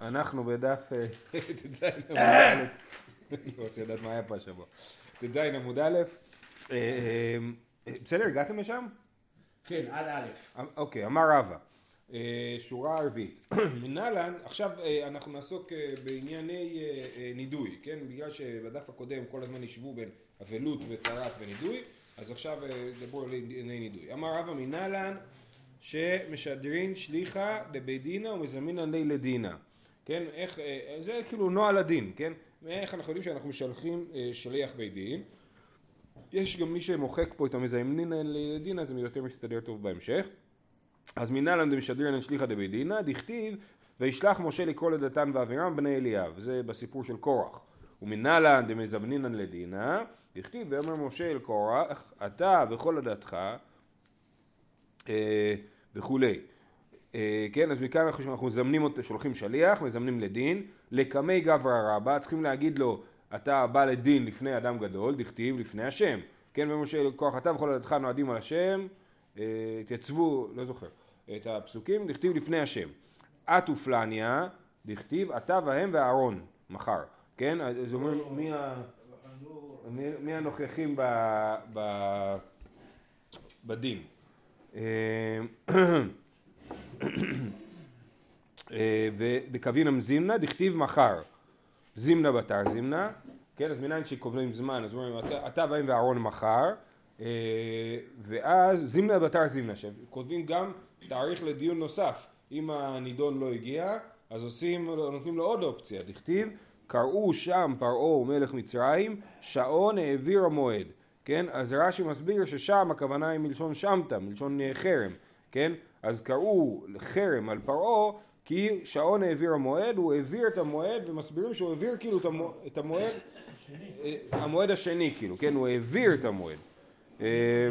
אנחנו בדף אה, ט"ז עמוד א', אני רוצה לדעת מה היה פה השבוע. ט"ז עמוד א', אה, אה, בסדר, הגעתם לשם? כן, עד א'. אוקיי, אמר רבא, שורה רביעית. מנהלן, עכשיו אנחנו נעסוק בענייני נידוי, כן? בגלל שבדף הקודם כל הזמן ישבו בין אבלות וצרת ונידוי, אז עכשיו דברו על ענייני נידוי. אמר רבא מנהלן שמשדרין שליחה לבית דינה ומזמינן לי לדינה. כן, איך, אה, זה כאילו נוהל הדין, כן? איך אנחנו יודעים שאנחנו משלחים אה, שליח בית דין? יש גם מי שמוחק פה את המזמנין לדין, אז זה יותר מסתדר טוב בהמשך. אז מנהלן דמשדרין שליחא דבית דינא, דכתיב וישלח משה לקרוא לדתן ואבירם בני אליאב, זה בסיפור של קורח. ומנהלן דמזמנינן לדינא, דכתיב ויאמר משה אל קורח, אתה וכל עדתך אה, וכולי. אה, כן, אז מכאן אנחנו מזמנים אותו, שולחים שליח, מזמנים לדין, לקמי גברא רבא, צריכים להגיד לו, אתה בא לדין לפני אדם גדול, דכתיב לפני השם. כן, ומשה כוח אתה וכל עדתך נועדים על השם, אה, התייצבו, לא זוכר, את הפסוקים, דכתיב לפני השם. את ופלניה, דכתיב אתה והם ואהרון, מחר. כן, אז אומרים, מי, ה... מי, מי הנוכחים ב... ב... בדין. אה, ודקבינם זימנה, דכתיב מחר. זימנה בתר זימנה, כן, אז מנין שקובעים זמן, אז אומרים, אתה, והאם ואהרון מחר, אה, ואז זימנה בתר זימנה, שכותבים גם תאריך לדיון נוסף, אם הנידון לא הגיע, אז עושים, נותנים לו עוד אופציה, דכתיב, קראו שם פרעה מלך מצרים, שעון העביר המועד, כן, אז רש"י מסביר ששם הכוונה היא מלשון שמטה, מלשון חרם, כן, אז קראו חרם על פרעה כי שעון העביר המועד, הוא העביר את המועד ומסבירים שהוא העביר כאילו את המועד, אה, המועד השני כאילו, כן, הוא העביר את המועד. אה,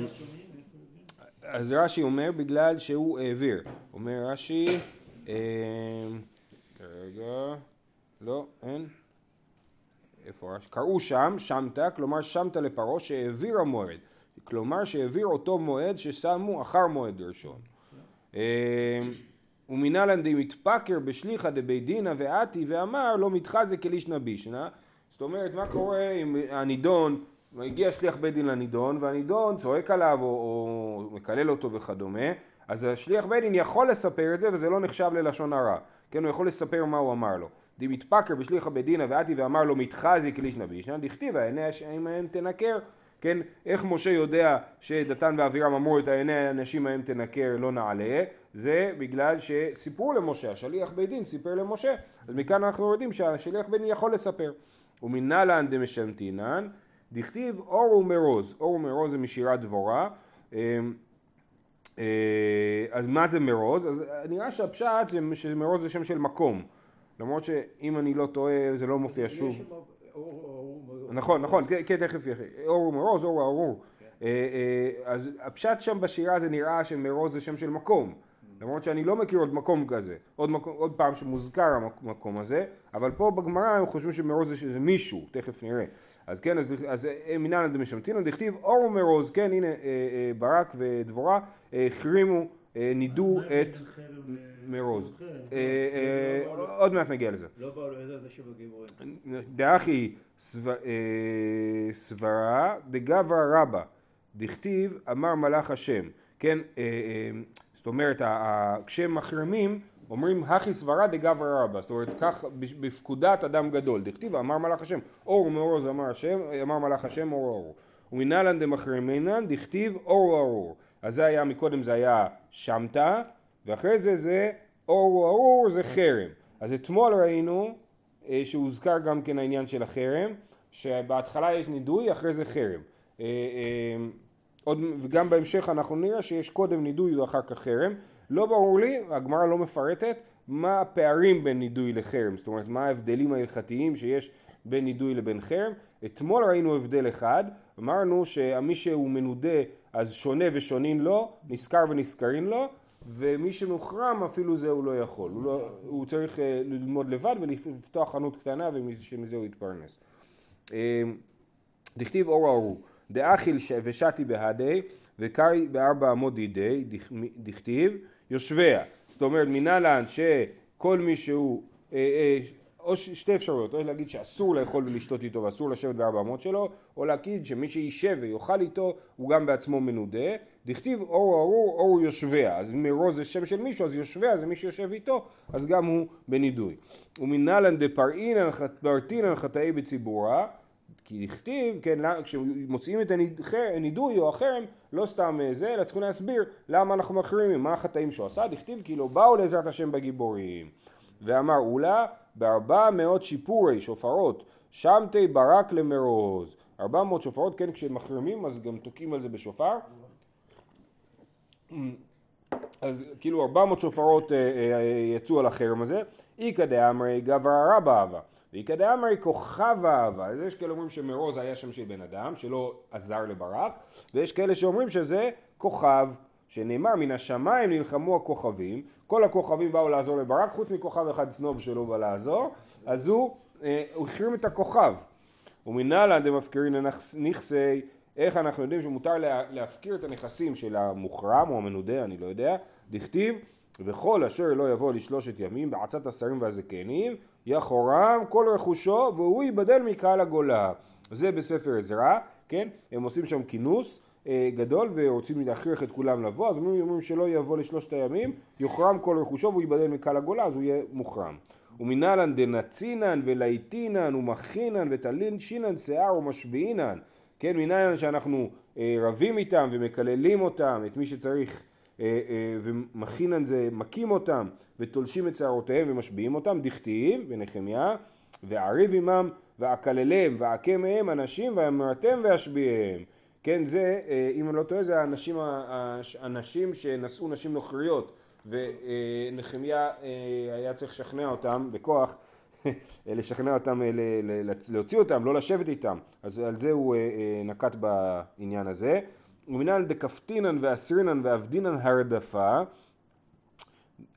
אז רש"י אומר בגלל שהוא העביר, אומר רש"י, אה, רגע, לא, אין, איפה רש"י? קראו שם, שמתה, כלומר שמתה לפרעה שהעביר המועד, כלומר שהעביר אותו מועד ששמו אחר מועד ראשון. אמ, ומנהלן דמתפקר בשליחא דבית דינא ועתי ואמר לא מתחזה כלישנא בישנא זאת אומרת מה קורה אם הנידון הגיע שליח בית דין לנידון והנידון צועק עליו או, או מקלל אותו וכדומה אז השליח בית דין יכול לספר את זה וזה לא נחשב ללשון הרע. כן הוא יכול לספר מה הוא אמר לו. דמתפקר בשליחא בית דינא ועתי ואמר לו מתחזה כלישנא בישנא דכתיב העיני השם ההם תנקר. כן, איך משה יודע שדתן ואבירם אמרו את העיני האנשים ההם תנקר לא נעלה, זה בגלל שסיפרו למשה, השליח בית דין סיפר למשה, אז מכאן אנחנו יודעים שהשליח בית דין יכול לספר. ומנהלן דמשנתינן, דכתיב אור ומרוז, אור ומרוז זה משירת דבורה, אמ, אז מה זה מרוז? אז נראה שהפשט זה שמרוז זה שם של מקום, למרות שאם אני לא טועה זה לא מופיע שוב. נכון, נכון, כן, כן תכף יחי. אור ומרוז, אור וארור. כן. אה, אה, אז הפשט שם בשירה זה נראה שמרוז זה שם של מקום. למרות שאני לא מכיר עוד מקום כזה, עוד, מקום, עוד פעם שמוזכר המקום הזה, אבל פה בגמרא הם חושבים שמרוז זה, זה מישהו, תכף נראה. אז כן, אז, אז אה, מינן דמשמתינא דכתיב אור ומרוז, כן, הנה ברק ודבורה החרימו, נידו את מרוז. עוד מעט נגיע לזה. לא באו לידע זה שבגיבורים. דאחי סברה דגברא רבא, דכתיב אמר מלאך השם, כן, אה, אה, זאת אומרת כשהם מחרימים אומרים הכי סברה דגברא רבא, זאת אומרת כך בפקודת אדם גדול, דכתיב אמר מלאך השם, אור ומאור אמר השם, אמר מלאך השם אור אור, ומנהלן דמחרימינן דכתיב אור ארור, אז זה היה מקודם זה היה שמטה, ואחרי זה זה אור ארור זה חרם, אז אתמול ראינו אה, שהוזכר גם כן העניין של החרם, שבהתחלה יש נידוי, אחרי זה חרם. עוד, וגם בהמשך אנחנו נראה שיש קודם נידוי ואחר כך חרם. לא ברור לי, הגמרא לא מפרטת, מה הפערים בין נידוי לחרם, זאת אומרת מה ההבדלים ההלכתיים שיש בין נידוי לבין חרם. אתמול ראינו הבדל אחד, אמרנו שמי שהוא מנודה אז שונה ושונין לו, נשכר ונשכרין לו, ומי שמוחרם אפילו זה הוא לא יכול, הוא, לא, הוא צריך אה, ללמוד לבד ולפתוח חנות קטנה ומזה הוא יתפרנס. אה, דכתיב אור אורו, דאכיל ושתי בהדי וקרי בארבע אמות דידי, דכתיב יושביה. זאת אומרת מנהלן שכל מי שהוא או שתי אפשרויות, או להגיד שאסור לאכול ולשתות איתו ואסור לשבת בארבע אמות שלו, או להגיד שמי שישב ויאכל איתו הוא גם בעצמו מנודה. דכתיב אור ארור אור יושביה, אז מרוז זה שם של מישהו, אז יושביה זה מי שיושב איתו, אז גם הוא בנידוי. ומנהלן דפרעינן פרטינן חטאי בציבורה, כי דכתיב, כן, כשמוצאים את הנידוי או החרם, לא סתם אה, זה, אלא צריכים להסביר למה אנחנו מחרימים, מה החטאים שהוא עשה, דכתיב כאילו באו לעזרת השם בגיבורים. ואמר אולה בארבע מאות שיפורי שופרות שמתי ברק למרוז. ארבע מאות שופרות כן כשמחרימים אז גם תוקעים על זה בשופר. אז כאילו ארבע מאות שופרות אה, אה, יצאו על החרם הזה. איכא דאמרי גברא רבא אהבה ואיכא דאמרי כוכב אהבה אז יש כאלה אומרים שמרוז היה שם של בן אדם שלא עזר לברק ויש כאלה שאומרים שזה כוכב שנאמר מן השמיים נלחמו הכוכבים, כל הכוכבים באו לעזור לברק חוץ מכוכב אחד סנוב שלא בא לעזור, אז הוא, אה, הוא החרים את הכוכב. ומנהלן דמפקירין נכסי, איך אנחנו יודעים שמותר לה, להפקיר את הנכסים של המוחרם או המנודה, אני לא יודע, דכתיב וכל אשר לא יבוא לשלושת ימים בעצת השרים והזקנים יחורם כל רכושו והוא ייבדל מקהל הגולה. זה בספר עזרא, כן? הם עושים שם כינוס אה, גדול ורוצים להכריח את כולם לבוא, אז אומרים, אומרים שלא יבוא לשלושת הימים, יוחרם כל רכושו והוא ייבדל מקהל הגולה, אז הוא יהיה מוחרם. ומנהלן דנצינן ולהיטינן ומכינן וטלין שינן שיער ומשביעינן, כן, מנהלן שאנחנו אה, רבים איתם ומקללים אותם, את מי שצריך, ומכינן זה מכים אותם, ותולשים את שערותיהם ומשביעים אותם, דכתיב בנחמיה, ועריב עמם ואקללם ואכה מהם אנשים ואמרתם ואשביעם כן, זה, אה, אם אני לא טועה, זה האנשים, האנשים שנשאו נשים נוכריות, ונחמיה אה, היה צריך לשכנע אותם בכוח, לשכנע אותם, אה, להוציא אותם, לא לשבת איתם, אז על זה הוא נקט בעניין הזה. ומנהל דקפטינן ואסרינן ואבדינן הרדפה,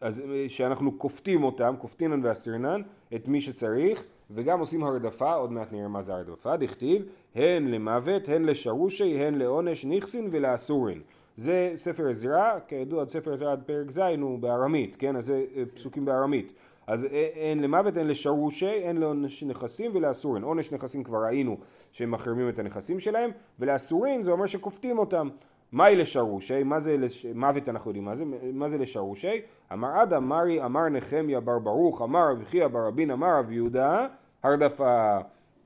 אז שאנחנו כופתים אותם, כופתינן ואסרינן, את מי שצריך, וגם עושים הרדפה, עוד מעט נראה מה זה הרדפה, דכתיב הן למוות, הן לשרושי, הן לעונש נכסין ולאסורין. זה ספר עזרא, כידוע ספר עזרא עד פרק ז' הוא בארמית, כן? אז זה אה, פסוקים בארמית. אז הן למוות, הן לשרושי, הן לעונש נכסים ולאסורין. עונש נכסים כבר ראינו שהם מחרימים את הנכסים שלהם, ולאסורין זה אומר שכופתים אותם. מהי לשרושי? מה זה לש... מוות אנחנו יודעים מה זה? מה זה לשרושי? אמר עדה מרי אמר נחמיה בר ברוך אמר רב חייא בר רבין אמר רב יהודה הרדפה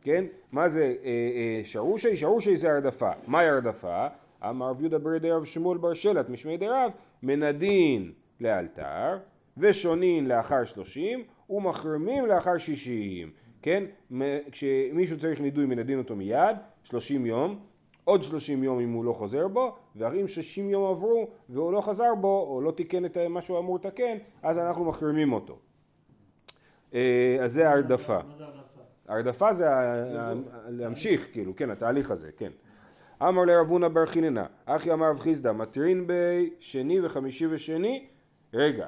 כן? מה זה אה, אה, שרושי? שרושי זה הרדפה. מהי הרדפה? אמר רב יהודה ברי רב שמואל בר שלט משמי דרב מנדין לאלתר ושונין לאחר שלושים ומחרימים לאחר שישים כן? כשמישהו צריך נידוי מנדין אותו מיד שלושים יום עוד שלושים יום אם הוא לא חוזר בו, ואם שישים יום עברו והוא לא חזר בו, או לא תיקן את מה שהוא אמור לתקן, אז אנחנו מחרימים אותו. אה, אז זה ההרדפה. הרדפה זה להמשיך, כאילו, כן, התהליך הזה, כן. אמר לרב הונא בר חיננה, אחי אמר רב חיסדא, מתרין בי שני וחמישי ושני, רגע,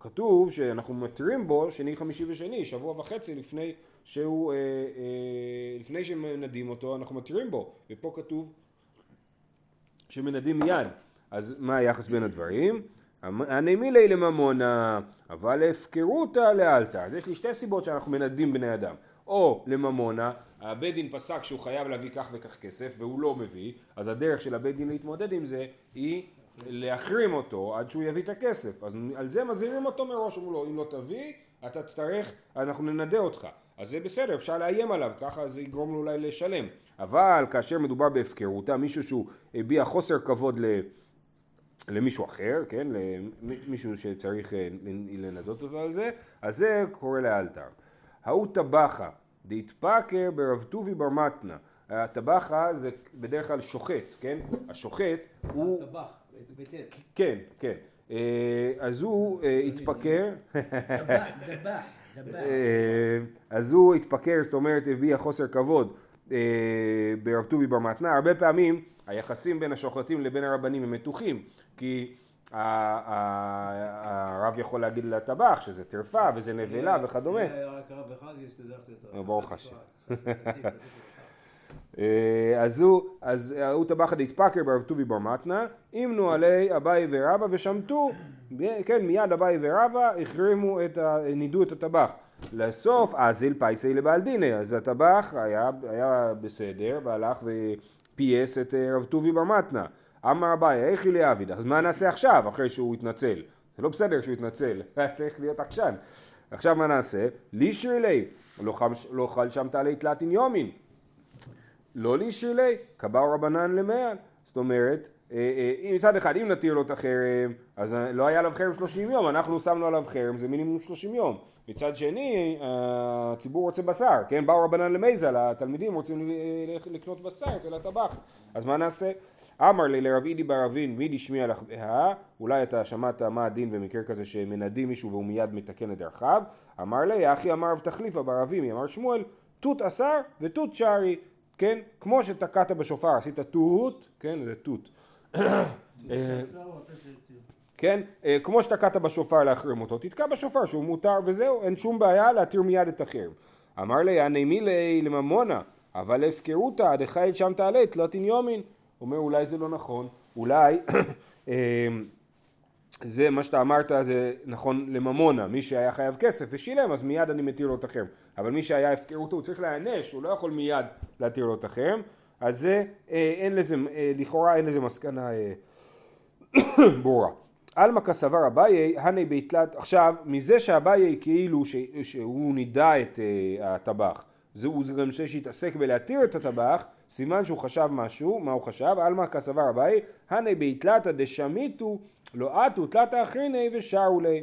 כתוב שאנחנו מתירים בו שני, חמישי ושני, שבוע וחצי לפני שהוא, אה, אה, לפני שמנדים אותו, אנחנו מתירים בו, ופה כתוב שמנדים מיד, אז מה היחס בין הדברים? הנמילי לממונה, אבל הפקרותה לאלתר. אז יש לי שתי סיבות שאנחנו מנדים בני אדם. או לממונה, הבית דין פסק שהוא חייב להביא כך וכך כסף והוא לא מביא, אז הדרך של הבית דין להתמודד עם זה היא להחרים אותו עד שהוא יביא את הכסף. אז על זה מזהירים אותו מראש, אומרים לו אם לא תביא אתה תצטרך, אנחנו ננדה אותך. אז זה בסדר, אפשר לאיים עליו, ככה זה יגרום לו אולי לשלם. אבל כאשר מדובר בהפקרותה, מישהו שהוא הביע חוסר כבוד ל... למישהו אחר, כן, למישהו שצריך אה, לנדות אותו על זה, אז זה קורה לאלתר. ההוא טבחה, דהתפקר ברב טובי בר מתנה. הטבחה זה בדרך כלל שוחט, כן? השוחט הוא... כן, כן. אה, אז הוא אה, התפקר... דבח, דבח. אז הוא התפקר, זאת אומרת הביע חוסר כבוד ברב טובי בר מתנה. הרבה פעמים היחסים בין השוחטים לבין הרבנים הם מתוחים, כי הרב יכול להגיד לטבח שזה טרפה וזה נבלה וכדומה. ברוך השם. אה, ההוא, ההוא טבחא דאיתפקר ברב טובי בר מתנה, אימנו עליה אביי ורבא ושמתוהו, כן מיד אביי ורבא החרימו את, נידו את הטבח. לסוף אזל פייסיה לבעל דיניה, אז הטבח היה, היה בסדר והלך ופייס את אה, רב טובי בר מתנא. אמר אביי, היכי ליעביד? אז מה נעשה עכשיו, אחרי שהוא התנצל? זה לא בסדר שהוא התנצל, היה צריך להיות עקשן. עכשיו מה נעשה? לישרי ליה, לא חל- לא חל שם תעלי תלתין יומין. לא לישר לי, קבעו רבנן למען. זאת אומרת, אה, אה, אם מצד אחד אם נתיר לו את החרם, אז אה, לא היה עליו חרם 30 יום, אנחנו שמנו עליו חרם, זה מינימום 30 יום. מצד שני, הציבור רוצה בשר, כן? באו רבנן למייזל, התלמידים רוצים לקנות בשר אצל הטבח, אז מה נעשה? אמר לי לרב אידי ברבין, מי דשמיע לך בהא, אולי אתה שמעת מה הדין במקרה כזה שמנדים מישהו והוא מיד מתקן את דרכיו, אמר לי, אחי אמר רב תחליפה ברבימי, אמר שמואל, תות אסר ותות שרי, כן? כמו שתקעת בשופר, עשית תות, כן? זה תות. אה, כן? אה, כמו שתקעת בשופר להחרים אותו, תתקע בשופר שהוא מותר וזהו, אין שום בעיה להתיר מיד את החרם. אמר לי, הנה מילי לממונה, אבל הפקרותא דחייל שם תעלה תלתין יומין. אומר, אולי זה לא נכון, אולי אה, זה מה שאתה אמרת זה נכון לממונה, מי שהיה חייב כסף ושילם אז מיד אני מתיר לו את החרם, אבל מי שהיה הפקרותו הוא צריך להיענש, הוא לא יכול מיד להתיר לו את החרם, אז זה אה, אין לזה, אה, לכאורה אין לזה מסקנה אה, ברורה. עלמא כסבר אביי, הני ביתלת, עכשיו מזה שאביי כאילו ש, שהוא נידה את uh, הטבח, זה הוא גם זה שהתעסק בלהתיר את הטבח, סימן שהוא חשב משהו, מה הוא חשב? עלמא כסבר אביי, הני ביתלתא דשמיטו לא עטו תלתא אחריני ושרו לי.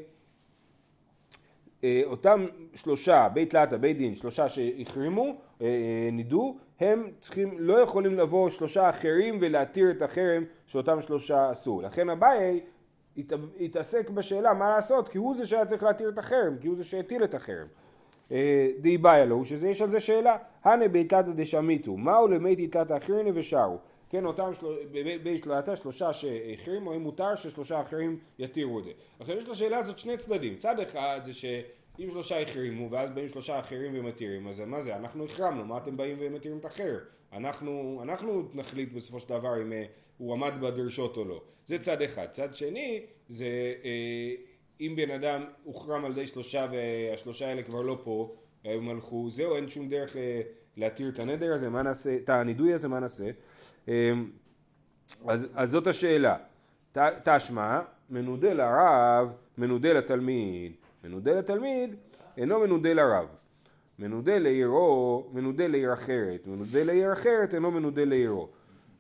אה, אותם שלושה, בית תלתא, בית דין, שלושה שהחרימו, אה, אה, נידו, הם צריכים, לא יכולים לבוא שלושה אחרים ולהתיר את החרם שאותם שלושה עשו. לכן אביי הת- התעסק בשאלה מה לעשות, כי הוא זה שהיה צריך להתיר את החרם, כי הוא זה שהטיל את החרם. די באיה לו, שזה יש על זה שאלה, הנה ביתלתא דשמיטו, מהו למי תלתא אחריני ושרו. כן, אותם של... בית תלתא שלושה שהחרימו, האם מותר ששלושה אחרים יתירו את זה. עכשיו יש לשאלה הזאת שני צדדים, צד אחד זה שאם שלושה החרימו ואז באים שלושה אחרים ומתירים, אז מה זה, אנחנו החרמנו, מה אתם באים ומתירים את החרם? אנחנו, אנחנו נחליט בסופו של דבר אם אה, הוא עמד בדרישות או לא. זה צד אחד. צד שני זה אה, אם בן אדם הוחרם על ידי שלושה והשלושה האלה כבר לא פה, הם הלכו, זהו, אין שום דרך אה, להתיר את הנדר הזה, מה נעשה, את הנידוי הזה, מה נעשה? אה, אז, אז זאת השאלה. תשמע, מנודה לרב, מנודה לתלמיד. מנודה לתלמיד אינו מנודה לרב. מנודה לעירו, מנודה לעיר אחרת. מנודה לעיר אחרת אינו מנודה לעירו.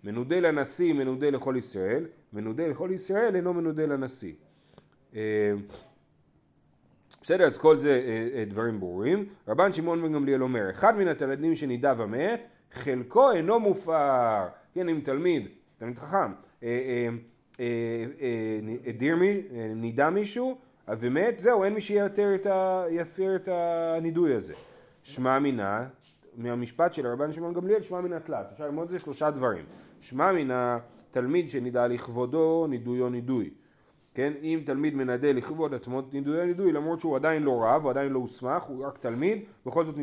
מנודה לנשיא, מנודה לכל ישראל. מנודה לכל ישראל אינו מנודה לנשיא. אה, בסדר, אז כל זה אה, אה, דברים ברורים. רבן שמעון בן גמליאל אומר, אחד מן התלמידים שנידה ומת, חלקו אינו מופר. כן, אם תלמיד, תלמיד חכם, אה, אה, אה, אה, הדיר מי, אה, נידה מישהו ומת, זהו, אין מי שיפר את, את הנידוי הזה. שמע מינה, מהמשפט של רבן שמעון גמליאל, שמע מן התלת. אפשר ללמוד את זה שלושה דברים. שמע מן התלמיד שנידה לכבודו, נידויו נידוי. כן, אם תלמיד מנדה לכבוד עצמו נידוי נידוי למרות שהוא עדיין לא רב, הוא עדיין לא הוסמך, הוא רק תלמיד, בכל זאת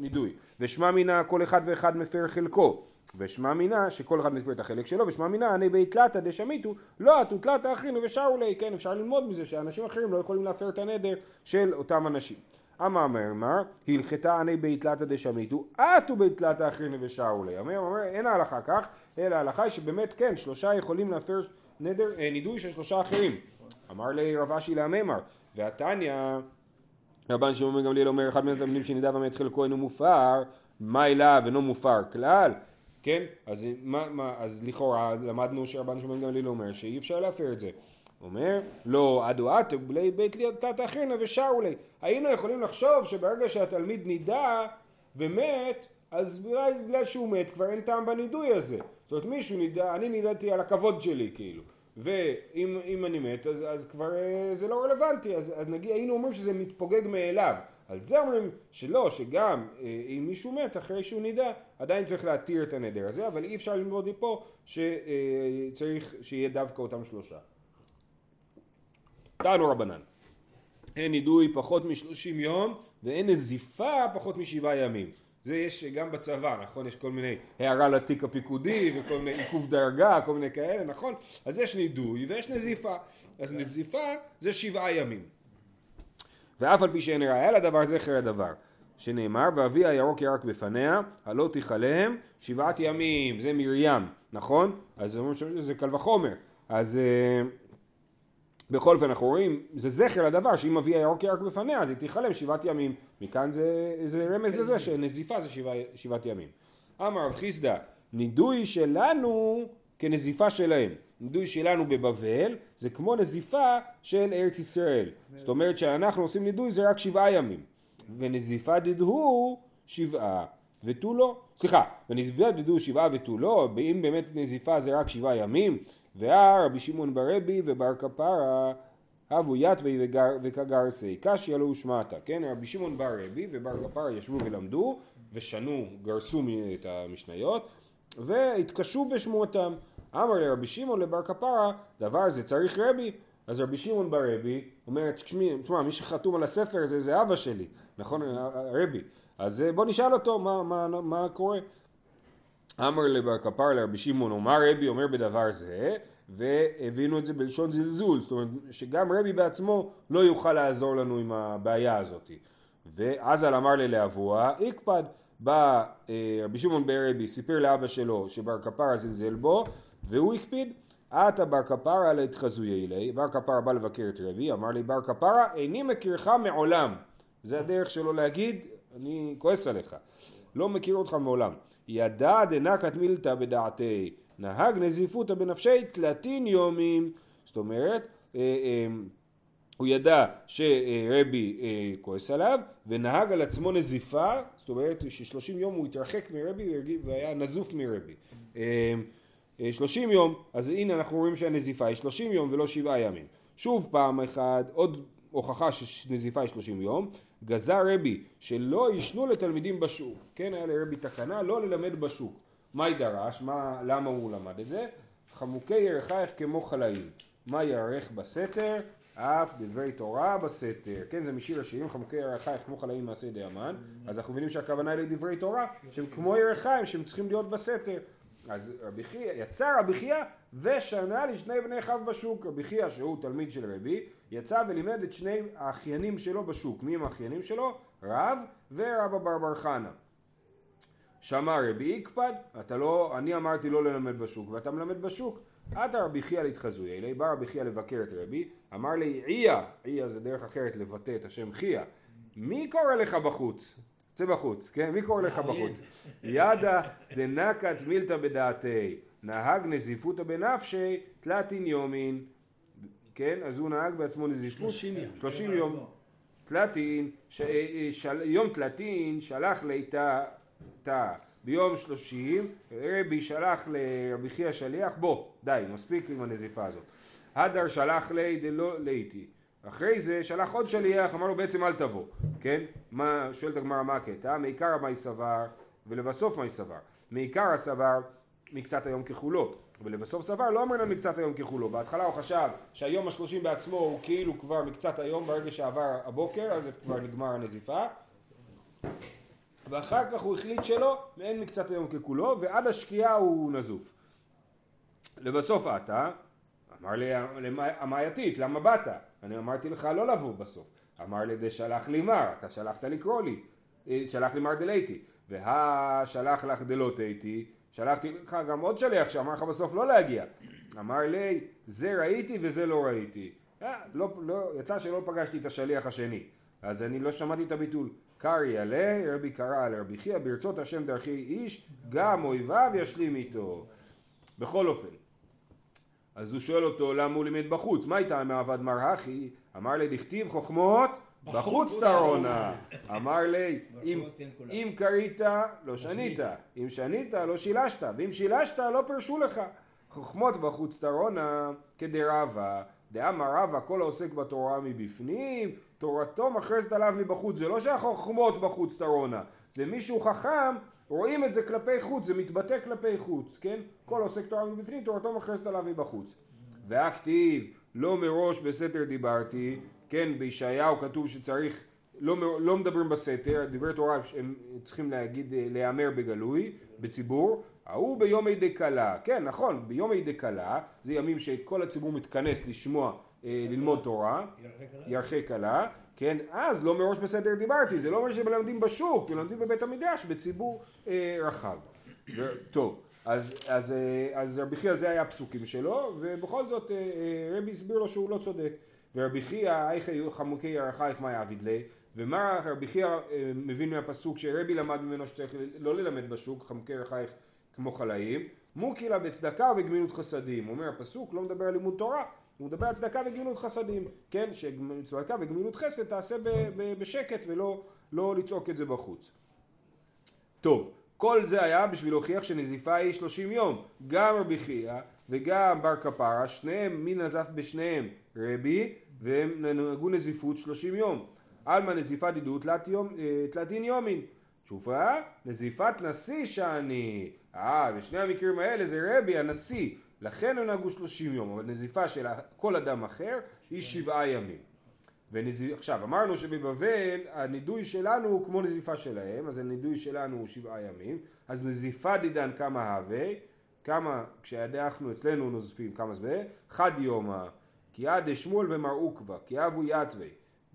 נידוי. ושמע מינה כל אחד ואחד מפר חלקו. ושמע מינה שכל אחד מפר את החלק שלו, ושמע מינה אני בי תלתא דשמיטו, לא עטו תלתא אחרינו ושרו לי, כן, אפשר ללמוד מזה שאנשים אחרים לא יכולים להפר את הנדר של אותם אנשים. אמר מרמר, הלכתה אני בי תלתא דשמיטו, עטו בי תלתא אחרינו ושרו לי. אומר, אומר, אין ההלכה כך, אלא ההלכה היא שבאמת כן, שלושה יכולים להפר נדר, אה, נידוי של שלושה אחרים. אמר לי רב אשי לעממר, והתניא, רבן שמעון בן גמליאל אומר, אחד מן התלמידים שנידע ומת חלקו אינו מופר, מה אליו אינו מופר כלל, כן? אז, מה, מה, אז לכאורה למדנו שרבן שמעון בן גמליאל אומר שאי אפשר להפר את זה. אומר, לא עדו עטו בלי בית תת אחינה ושרו לי. היינו יכולים לחשוב שברגע שהתלמיד נידע ומת, אז בגלל שהוא מת כבר אין טעם בנידוי הזה. זאת אומרת מישהו נידע, אני נידעתי על הכבוד שלי כאילו. ואם אם אני מת אז, אז כבר אה, זה לא רלוונטי, אז, אז נגיד היינו אומרים שזה מתפוגג מאליו. על זה אומרים שלא, שגם אה, אם מישהו מת אחרי שהוא נידע, עדיין צריך להתיר את הנדר הזה, אבל אי אפשר ללמוד מפה שצריך שיהיה דווקא אותם שלושה. תענו רבנן, אין נידוי פחות משלושים יום ואין נזיפה פחות משבעה ימים. זה יש גם בצבא, נכון? יש כל מיני הערה לתיק הפיקודי וכל מיני עיכוב דרגה, כל מיני כאלה, נכון? אז יש נידוי ויש נזיפה. אז נזיפה זה שבעה ימים. ואף על פי שאין ראיה לדבר זכר הדבר. שנאמר, ואבי הירוק ירק בפניה, הלא תכלם שבעת ימים, זה מרים, נכון? אז שזה קל וחומר. אז אה, בכל אופן אנחנו רואים, זה זכר לדבר שאם אבי הירוק ירק בפניה אז היא תיכלם שבעת ימים. מכאן זה, זה רמז לזה שנזיפה זה שבע, שבעת ימים. אמר רב חיסדא, נידוי שלנו כנזיפה שלהם. נידוי שלנו בבבל זה כמו נזיפה של ארץ ישראל. זאת אומרת שאנחנו עושים נידוי זה רק שבעה ימים. ונזיפה דדהו שבעה ותו לא. סליחה, ונזיפה דדהו שבעה ותו לא, אם באמת נזיפה זה רק שבעה ימים, ואה רבי שמעון ברבי ובר כפרה הבו יתווי וכגרסי, קשיא לא הושמעת, כן? רבי שמעון בר רבי ובר כפרה ישבו ולמדו ושנו, גרסו את המשניות והתקשו בשמועתם. אמר לרבי שמעון לבר כפרה, דבר זה צריך רבי, אז רבי שמעון בר רבי אומר, תשמע, מי שחתום על הספר זה, זה אבא שלי, נכון? רבי. אז בוא נשאל אותו מה, מה, מה קורה. אמר לבר כפר לרבי שמעון, אומר רבי אומר בדבר זה, והבינו את זה בלשון זלזול, זאת אומרת שגם רבי בעצמו לא יוכל לעזור לנו עם הבעיה הזאת. ועזל אמר ללהבוה, איקפד, בא אה, רבי שמעון ברבי, סיפר לאבא שלו שבר כפרה זלזל בו, והוא הקפיד. עתה בר כפרה להתחזויה אלי, בר כפרה בא לבקר את רבי, אמר לי בר כפרה, איני מכירך מעולם. זה הדרך שלו להגיד, אני כועס עליך. לא מכיר אותך מעולם. ידע דנקת מילתא בדעתי, נהג נזיפותא בנפשי תלתין יומים. זאת אומרת, אה, אה, הוא ידע שרבי אה, כועס עליו ונהג על עצמו נזיפה, זאת אומרת ששלושים יום הוא התרחק מרבי והיה נזוף מרבי. שלושים יום, אז הנה אנחנו רואים שהנזיפה היא שלושים יום ולא שבעה ימים. שוב פעם אחת, עוד הוכחה שנזיפה היא שלושים יום, גזר רבי שלא יישנו לתלמידים בשוק, כן היה לרבי תקנה לא ללמד בשוק. מה ידרש? מה, למה הוא למד את זה? חמוקי ירחייך כמו חלאים. מה יערך בסתר? אף דברי תורה בסתר. כן, זה משיר השירים חמוקי ירחייך כמו חלאים מעשה דיאמן. אז אנחנו מבינים שהכוונה היא לדברי תורה, שהם כמו ירחיים, שהם צריכים להיות בסתר. אז רבי חייא, יצא רבי חייא ושנה לשני בני אחיו בשוק. רבי חייא שהוא תלמיד של רבי, יצא ולימד את שני האחיינים שלו בשוק. מי הם האחיינים שלו? רב ורבא בר בר חנה. שמע רבי איקפד, אתה לא, אני אמרתי לא ללמד בשוק ואתה מלמד בשוק. עתה רבי חייא להתחזוי אלי, בא רבי חייא לבקר את רבי, אמר לי עיה, עיה זה דרך אחרת לבטא את השם חייא, מי קורא לך בחוץ? צא בחוץ, כן? מי קורא לך בחוץ? ידה דנקת מילתא בדעתי, נהג נזיפותא בנפשי תלתין יומין, כן? אז הוא נהג בעצמו נזיפות. שלושים יום. שלושים יום. תלתין, ש... של... יום תלתין שלח ליתה תא. ביום שלושים רבי שלח לרבי חייא שליח בוא די מספיק עם הנזיפה הזאת הדר שלח לי דלא ליתי אחרי זה שלח עוד שליח, אמר לו בעצם אל תבוא, כן? מה, שואלת הגמרא מה הקטע? מעיקר מה סבר ולבסוף מה סבר. מעיקר הסבר מקצת היום ככולו, ולבסוף סבר לא אמרנו מקצת היום ככולו. בהתחלה הוא חשב שהיום השלושים בעצמו הוא כאילו כבר מקצת היום ברגע שעבר הבוקר, אז כבר נגמר הנזיפה. ואחר כך הוא החליט שלא, ואין מקצת היום ככולו, ועד השקיעה הוא נזוף. לבסוף עתה, אמר לי המעייתית, למה באת? אני אמרתי לך לא לבוא בסוף. אמר לי דשלח לי מר, אתה שלחת לקרוא לי, אה, שלח לי מר דלייתי. והשלח לך דלא תהייתי, שלחתי לך גם עוד שליח שאמר לך בסוף לא להגיע. אמר לי, זה ראיתי וזה לא ראיתי. אה, לא, לא, יצא שלא פגשתי את השליח השני, אז אני לא שמעתי את הביטול. קרעי עלי, רבי קרא על רבי חייא, ברצות השם דרכי איש, גם אויביו ישלים איתו. בכל אופן, אז הוא שואל אותו למה הוא לימד בחוץ, מה איתה מעבד מר הכי? אמר לי דכתיב חוכמות בחוץ תרונה. אמר לי אם קרית לא שנית, אם שנית לא שילשת, ואם שילשת לא פרשו לך. חוכמות בחוץ תרונה כדרבה, דאמר רבה כל העוסק בתורה מבפנים, תורתו מכרזת עליו מבחוץ. זה לא שהחוכמות בחוץ תרונה, זה מישהו חכם רואים את זה כלפי חוץ, זה מתבטא כלפי חוץ, כן? כל עוסק תורה מבפנים, תורתו מכרזת עליו מבחוץ. והכתיב, לא מראש בסתר דיברתי, כן, בישעיהו כתוב שצריך, לא, לא מדברים בסתר, דברי תורה הם צריכים להגיד, להיאמר בגלוי, בציבור, ההוא ביומי דקלה, כן נכון, ביומי דקלה, זה ימים שכל הציבור מתכנס לשמוע אה, ללמוד תורה, ירחק עלה, כן, אז לא מראש בסדר דיברתי, זה לא אומר שמלמדים בשוק, מלמדים בבית המדרש בציבור אה, רחב. טוב, אז, אז, אה, אז רבי חייא זה היה הפסוקים שלו, ובכל זאת אה, אה, רבי הסביר לו שהוא לא צודק. ורבי חייא, איך היו חמוקי ירחייך מה יעביד לי, ומה רבי חייא מבין מהפסוק שרבי למד ממנו שצריך לא ללמד בשוק, חמוקי ירחייך כמו חלאים, מוקילה בצדקה וגמילות חסדים. אומר הפסוק לא מדבר על לימוד תורה, הוא מדבר על צדקה וגמילות חסדים, כן? שצדקה וגמילות חסד תעשה ב- ב- בשקט ולא לא לצעוק את זה בחוץ. טוב, כל זה היה בשביל להוכיח שנזיפה היא 30 יום. גם רבי חייא וגם בר כפרה, שניהם, מי נזף בשניהם? רבי, והם נהגו נזיפות 30 יום. עלמא נזיפה דידו תלת יום- אה, תלתין יומין. תשובה, נזיפת נשיא שאני. אה, בשני המקרים האלה זה רבי הנשיא. לכן הם נהגו 30 יום, אבל נזיפה של כל אדם אחר היא שבעה ימים. ונזיפ... עכשיו אמרנו שבבבל הנידוי שלנו הוא כמו נזיפה שלהם אז הנידוי שלנו הוא שבעה ימים אז נזיפה דידן כמה הווה כמה כשאנחנו אצלנו נוזפים כמה זה? חד יומא כי עד ומר עוקבא כי אבו יתווה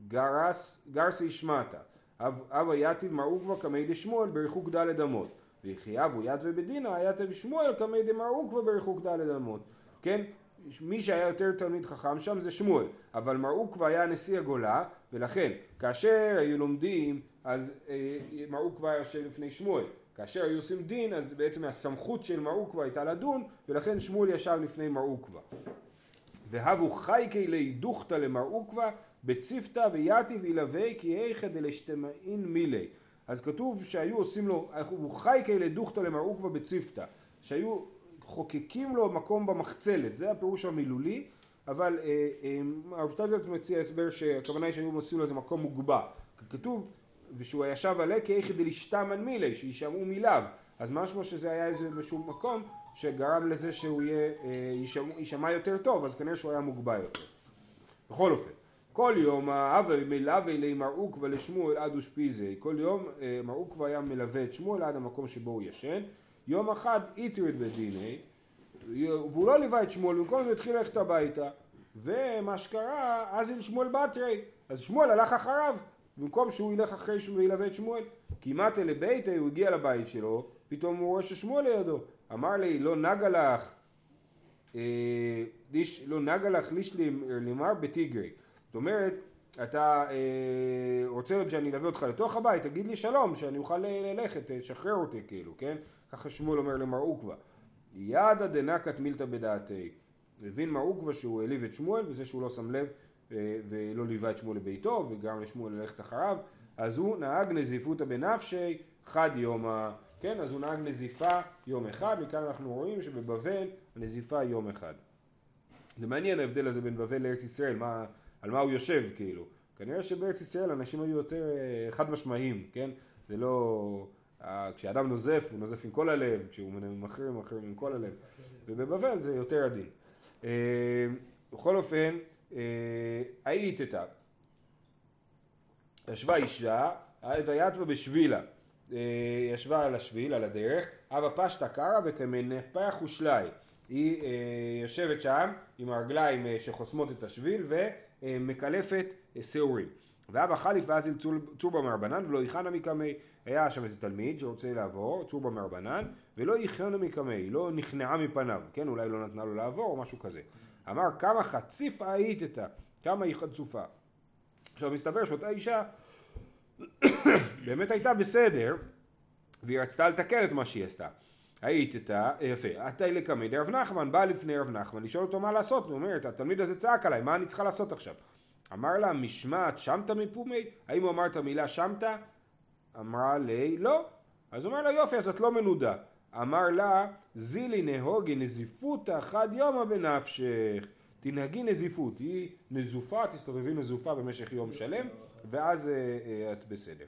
גרס גרסי שמטה אב אבא יתיב מר עוקבא קמי דשמואל בריחוק דלת אמות וכי אבו יתווה בדינה יתב שמואל קמי דמר עוקבא בריחוק דלת אמות כן מי שהיה יותר תלמיד חכם שם זה שמואל, אבל מר עוקבא היה נשיא הגולה, ולכן כאשר היו לומדים, אז אה, מר עוקבא היה יושב לפני שמואל. כאשר היו עושים דין, אז בעצם הסמכות של מר עוקבא הייתה לדון, ולכן שמואל ישב לפני מר עוקבא. והבו חייקי להידוכתא למר עוקבא, בציפתא ויתיב ילווה כי איכא דלשתמאין מילי. אז כתוב שהיו עושים לו, הוא חייקי לדוכתא למר עוקבא בציפתא, שהיו חוקקים לו מקום במחצלת, זה הפירוש המילולי, אבל אה, אה, הרב שטייזלץ מציע הסבר שהכוונה היא שהיו עושים לו איזה מקום מוגבע. כתוב, ושהוא ישב עליה כאיכא דלשתמן מילי, שישמעו מיליו, אז משמע שזה היה איזה משהו מקום שגרם לזה שהוא יהיה, אה, יישמע, יותר טוב, אז כנראה שהוא היה מוגבע יותר. בכל אופן, כל יום האב מלווה למר עוקבא לשמואל עד אושפיזי, כל יום מר עוקבא היה מלווה את שמואל עד המקום שבו הוא ישן, יום אחד איתרד בדיני, והוא לא ליווה את שמואל, במקום זה התחיל ללכת הביתה, ומה שקרה, אז אל שמואל בתרי, אז שמואל הלך אחריו, במקום שהוא ילך אחרי שהוא ילווה את שמואל. כמעט אל ביתה, הוא הגיע לבית שלו, פתאום הוא רואה ששמואל לידו. אמר לי, לא נגה לך, אה, לא נגה לך לישלים לימר בטיגרי. זאת אומרת, אתה אה, רוצה שאני אלווה אותך לתוך הבית, תגיד לי שלום, שאני אוכל ללכת, תשחרר אותי כאילו, כן? ככה שמואל אומר למר עוקבא. ידא דנקת מילתא בדעתי. הבין מר שהוא העליב את שמואל בזה שהוא לא שם לב אה, ולא ליווה את שמואל לביתו וגרם לשמואל ללכת אחריו, אז הוא נהג נזיפותא בנפשי חד יומא. כן, אז הוא נהג נזיפה יום אחד, מכאן אנחנו רואים שבבבל הנזיפה יום אחד. זה מעניין ההבדל הזה בין בבל לארץ ישראל, מה, על מה הוא יושב כאילו. כנראה שבארץ ישראל אנשים היו יותר אה, חד משמעיים, כן? זה לא... אה, כשאדם נוזף, הוא נוזף עם כל הלב, כשהוא הוא מחרים עם כל הלב. ובבבל זה יותר עדין. אה, בכל אופן, אה, היית את. ישבה אישה, ויתווה בשבילה. ישבה על השביל, על הדרך, אבא פשטה קרא וכמנפח ושלי. היא יושבת שם עם הרגליים שחוסמות את השביל ומקלפת שעורים. ואבא חליף ואז עם צורבה מרבנן ולא יכנה מקמי. היה שם איזה תלמיד שרוצה לעבור, צורבה מרבנן, ולא יכנה מקמי, לא נכנעה מפניו, כן, אולי לא נתנה לו לעבור או משהו כזה. אמר כמה חציף היית כמה היא חצופה. עכשיו מסתבר שאותה אישה באמת הייתה בסדר, והיא רצתה לתקן את מה שהיא עשתה. היית איתה, יפה, עתה לקמי דרב נחמן, בא לפני רב נחמן לשאול אותו מה לעשות, הוא אומר, התלמיד הזה צעק עליי, מה אני צריכה לעשות עכשיו? אמר לה, משמעת שמת מפומי? האם הוא אמר את המילה שמת? אמרה לי, לא. אז הוא אומר לה, יופי, אז את לא מנודה. אמר לה, זילי נהוגי נזיפותא חד יומא בנפשך. תנהגי נזיפות, היא נזופה, תסתובבי נזופה במשך יום שלם, ואז אה, אה, את בסדר.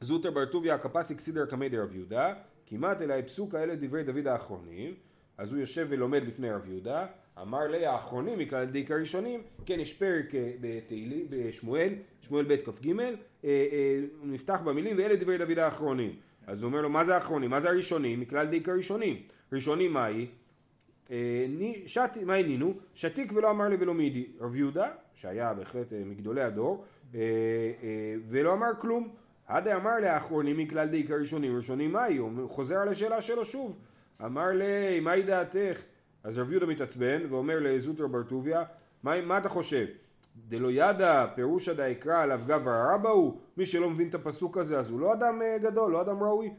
זוטר בר טוביה הקפסיק סידר קמי דרב יהודה, כמעט אליי פסוק האלה דברי דוד האחרונים, אז הוא יושב ולומד לפני רב יהודה, אמר לי האחרונים מכלל דיק הראשונים, כן יש פרק אה, בתהילי, בשמואל, שמואל ב' כ"ג, אה, אה, נפתח במילים ואלה דברי דוד האחרונים. אז הוא אומר לו מה זה האחרונים? מה זה הראשונים? מכלל דיק הראשונים. ראשונים מהי? אה, ני- שתי, מה? שתיק ולא אמר לי ולא מידי. רב יהודה, שהיה בהחלט מגדולי הדור, ולא אמר כלום. הדה אמר לאחרונים מכלל דעיקר ראשונים, ראשונים מהי? הוא חוזר על השאלה שלו שוב. אמר לי, מהי דעתך? אז רב יהודה מתעצבן ואומר לזוטר בר טוביה, מה, מה אתה חושב? דלא ידע פירושא דאקרא עליו גברא רבא הוא? מי שלא מבין את הפסוק הזה אז הוא לא אדם אה, גדול, לא אדם ראוי.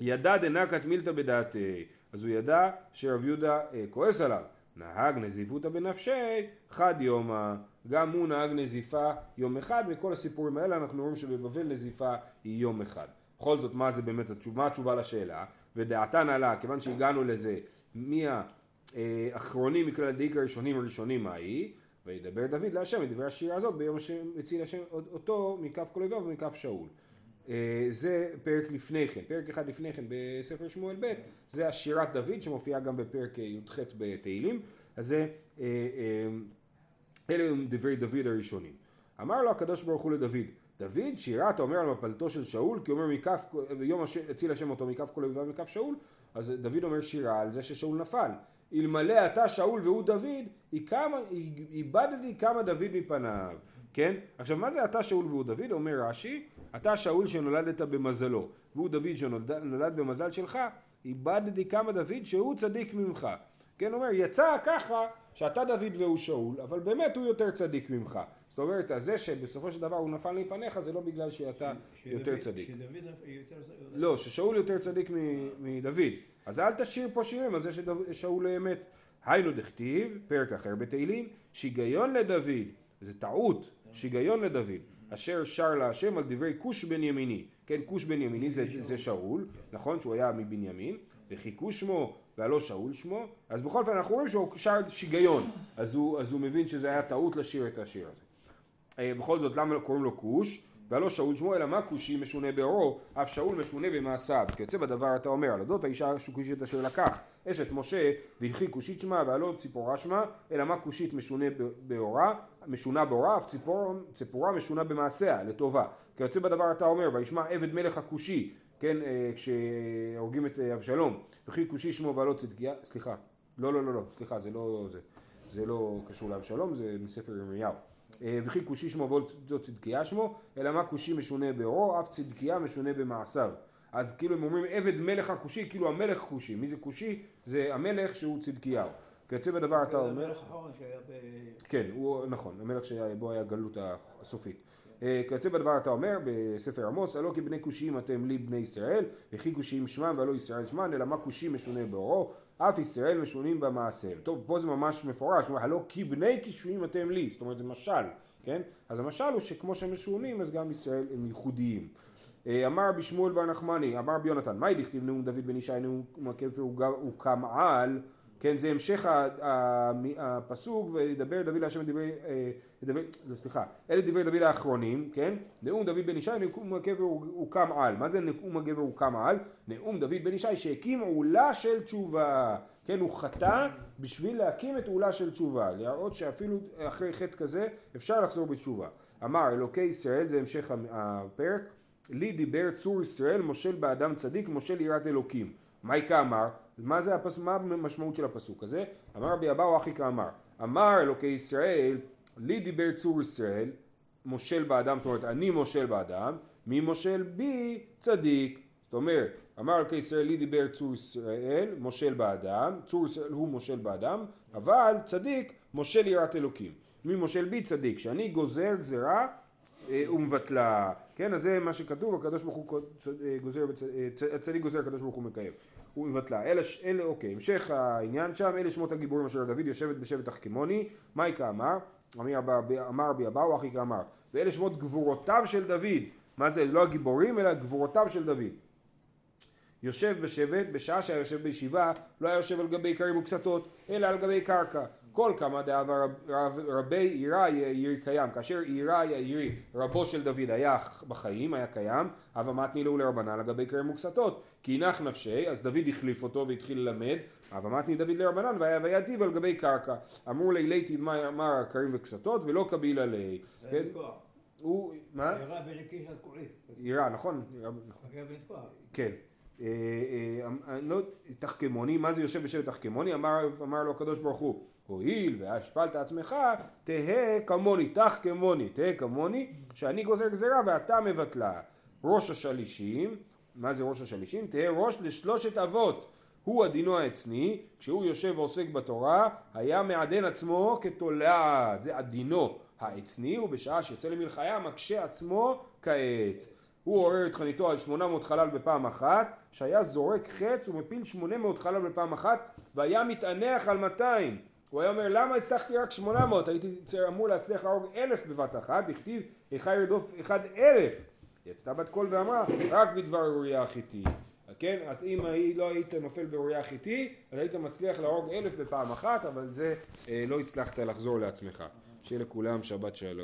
ידע דנקת מילתא בדעתי, אז הוא ידע שרב יהודה אה, כועס עליו. נהג נזיפותא בנפשי חד יומא, גם הוא נהג נזיפה יום אחד, מכל הסיפורים האלה אנחנו רואים שבבבל נזיפה היא יום אחד. בכל זאת מה זה באמת התשובה, מה התשובה לשאלה, ודעתן עלה, כיוון שהגענו לזה, מי האחרונים מכלל דעיקר הראשונים הראשונים מה היא, וידבר דוד להשם את דברי השירה הזאת ביום שהציל השם אותו מכף כל אויביו ומכף שאול. אה, זה פרק לפני כן, פרק אחד לפני כן בספר שמואל ב' זה השירת דוד שמופיעה גם בפרק אה, י"ח בתהילים, אז זה, אה, אלה הם דברי דוד הראשונים. אמר לו הקדוש ברוך הוא לדוד, דוד שירה אתה אומר על מפלתו של שאול כי אומר מכף, ביום הש- הציל השם אותו מכף כל אויביו ומכף שאול, אז דוד אומר שירה על זה ששאול נפל. אלמלא אתה שאול והוא דוד, איבדתי כמה דוד מפניו, כן? עכשיו מה זה אתה שאול והוא דוד? אומר רש"י, אתה שאול שנולדת במזלו, והוא דוד שנולד נולד במזל שלך, איבדתי כמה דוד שהוא צדיק ממך. כן, אומר, יצא ככה שאתה דוד והוא שאול, אבל באמת הוא יותר צדיק ממך. זאת אומרת, זה שבסופו של דבר הוא נפל מפניך זה לא בגלל שאתה יותר שדוד- צדיק. שדוד יותר... לא, ששאול יותר צדיק מ- מדוד. אז אל תשאיר פה שירים על זה ששאול אמת. היינו דכתיב, פרק אחר בתהילים, שיגיון לדוד, זה טעות, שיגיון לדוד, אשר שר להשם על דברי כוש בן ימיני. כן, כוש בן ימיני זה, זה שאול, נכון? שהוא היה מבנימין, וחיכו שמו והלא שאול שמו, אז בכל אופן אנחנו רואים שהוא שר שיגיון, אז הוא, אז הוא מבין שזה היה טעות לשיר את השיר הזה. אה, בכל זאת למה קוראים לו כוש? והלא שאול שמו אלא מה כושי משונה באורו אף שאול משונה במעשיו. כיוצא בדבר אתה אומר על אודות האישה הכושית אשר לקח אשת משה והלכי כושית שמה והלא ציפורה שמה אלא מה כושית משונה באורה משונה באורה אף ציפור, ציפורה משונה במעשיה לטובה. כיוצא בדבר אתה אומר וישמע עבד מלך הכושי כן אה, כשהורגים את אה, אבשלום. וכי כושי שמו והלא צדקיה סליחה. לא לא לא לא סליחה זה לא זה. זה לא קשור לאבשלום זה מספר ירמיהו וכי כושי שמו ולא צדקיה שמו, אלא מה כושי משונה באורו, אף צדקיה משונה במעשיו. אז כאילו הם אומרים עבד מלך הכושי, כאילו המלך כושי. מי זה כושי? זה המלך שהוא צדקיהו. כיוצא בדבר אתה אומר, המלך האחרון שהיה ב... כן, הוא נכון, המלך שבו היה הגלות הסופית. אה, כיוצא בדבר אתה אומר בספר עמוס, הלא כי בני כושיים אתם לי בני ישראל, וכי כושיים שמם והלא ישראל שמם, אלא מה כושי משונה באורו, אף ישראל משונים במעשיהם. טוב, פה זה ממש מפורש, הלא כי בני כושיים אתם לי, זאת אומרת זה משל, כן? אז המשל הוא שכמו שהם משונים, אז גם ישראל הם ייחודיים. אה, אמר רבי שמואל בר נחמני, אמר רבי יונתן, מהי דכתיב נאום דוד בן ישי נאום הכפר הוא קם על, כן, זה המשך הפסוק, וידבר דוד להשם את דברי, אה, דברי, לא, סליחה, אלה דברי דוד האחרונים, כן, נאום דוד בן ישי, נאום הגבר הוא הוא קם על, מה זה נאום הגבר הוא קם על? נאום דוד בן ישי שהקים עולה של תשובה, כן, הוא חטא בשביל להקים את עולה של תשובה, להראות שאפילו אחרי חטא כזה אפשר לחזור בתשובה. אמר אלוקי ישראל, זה המשך הפרק, לי דיבר צור ישראל, מושל באדם צדיק, מושל יראת אלוקים. מייקה אמר, מה, זה הפס... מה המשמעות של הפסוק הזה? אמר רבי אבאו אחי כאמר, אמר אלוקי ישראל, לי דיבר צור ישראל, מושל באדם, זאת אומרת אני מושל באדם, מי מושל בי צדיק. זאת אומרת, אמר אלוקי ישראל, לי דיבר צור ישראל, מושל באדם, צור ישראל הוא מושל באדם, אבל צדיק מושל יראת אלוקים. מי מושל בי צדיק, שאני גוזר גזרה אה, ומבטלה, כן, אז זה מה שכתוב, הקדוש ברוך הוא אה, גוזר, אה, הצדיק גוזר, הקדוש ברוך הוא מקיים, הוא מבטלה, אלה, אלה, אוקיי, המשך העניין שם, אלה שמות הגיבורים אשר דוד יושבת בשבט החכמוני, מייקה אמר, אמר רבי אבאו, אחי אמר, ואלה שמות גבורותיו של דוד, מה זה, לא הגיבורים, אלא גבורותיו של דוד. יושב בשבט, בשעה שהיה יושב בישיבה, לא היה יושב על גבי כרים וקסתות, אלא על גבי קרקע. כל כמה דאבה רב, רב, רבי עירה יאיר קיים, כאשר עירה יאירי רבו של דוד היה בחיים, היה קיים, הווה מתני לו לרבנן לגבי כרם וקסתות, כי הנח נפשי, אז דוד החליף אותו והתחיל ללמד, הווה מתני דוד לרבנן והיה וידיב על גבי קרקע. אמרו לי ליתי מה כרים וקסתות ולא קבילה לי. כן? הוא, מה? ירה בלקיש התקועי. עירה, נכון? עירה, נכון. כן. אה, אה, לא, תחכמוני, מה זה יושב בשבט תחכמוני? אמר, אמר לו הקדוש ברוך הוא, הואיל והשפלת עצמך, תהא כמוני, תחכמוני, תהא כמוני, שאני גוזר גזירה ואתה מבטלה. ראש השלישים, מה זה ראש השלישים? תהא ראש לשלושת אבות. הוא הדינו העצני, כשהוא יושב ועוסק בתורה, היה מעדן עצמו כתולעת, זה הדינו העצני, ובשעה שיוצא למלחיה מקשה עצמו כעץ. הוא עורר את חניתו על 800 חלל בפעם אחת, שהיה זורק חץ ומפיל 800 חלל בפעם אחת, והיה מתענח על 200. הוא היה אומר, למה הצלחתי רק 800? הייתי אמור להצליח להרוג אלף בבת אחת, הכתיב, איכה ירדוף אחד אלף. יצאה בת קול ואמרה, רק בדבר אוריה החיתי. כן, את אם לא היית נופל באוריה החיתי, אז היית מצליח להרוג אלף בפעם אחת, אבל זה אה, לא הצלחת לחזור לעצמך. שיהיה לכולם שבת שלום.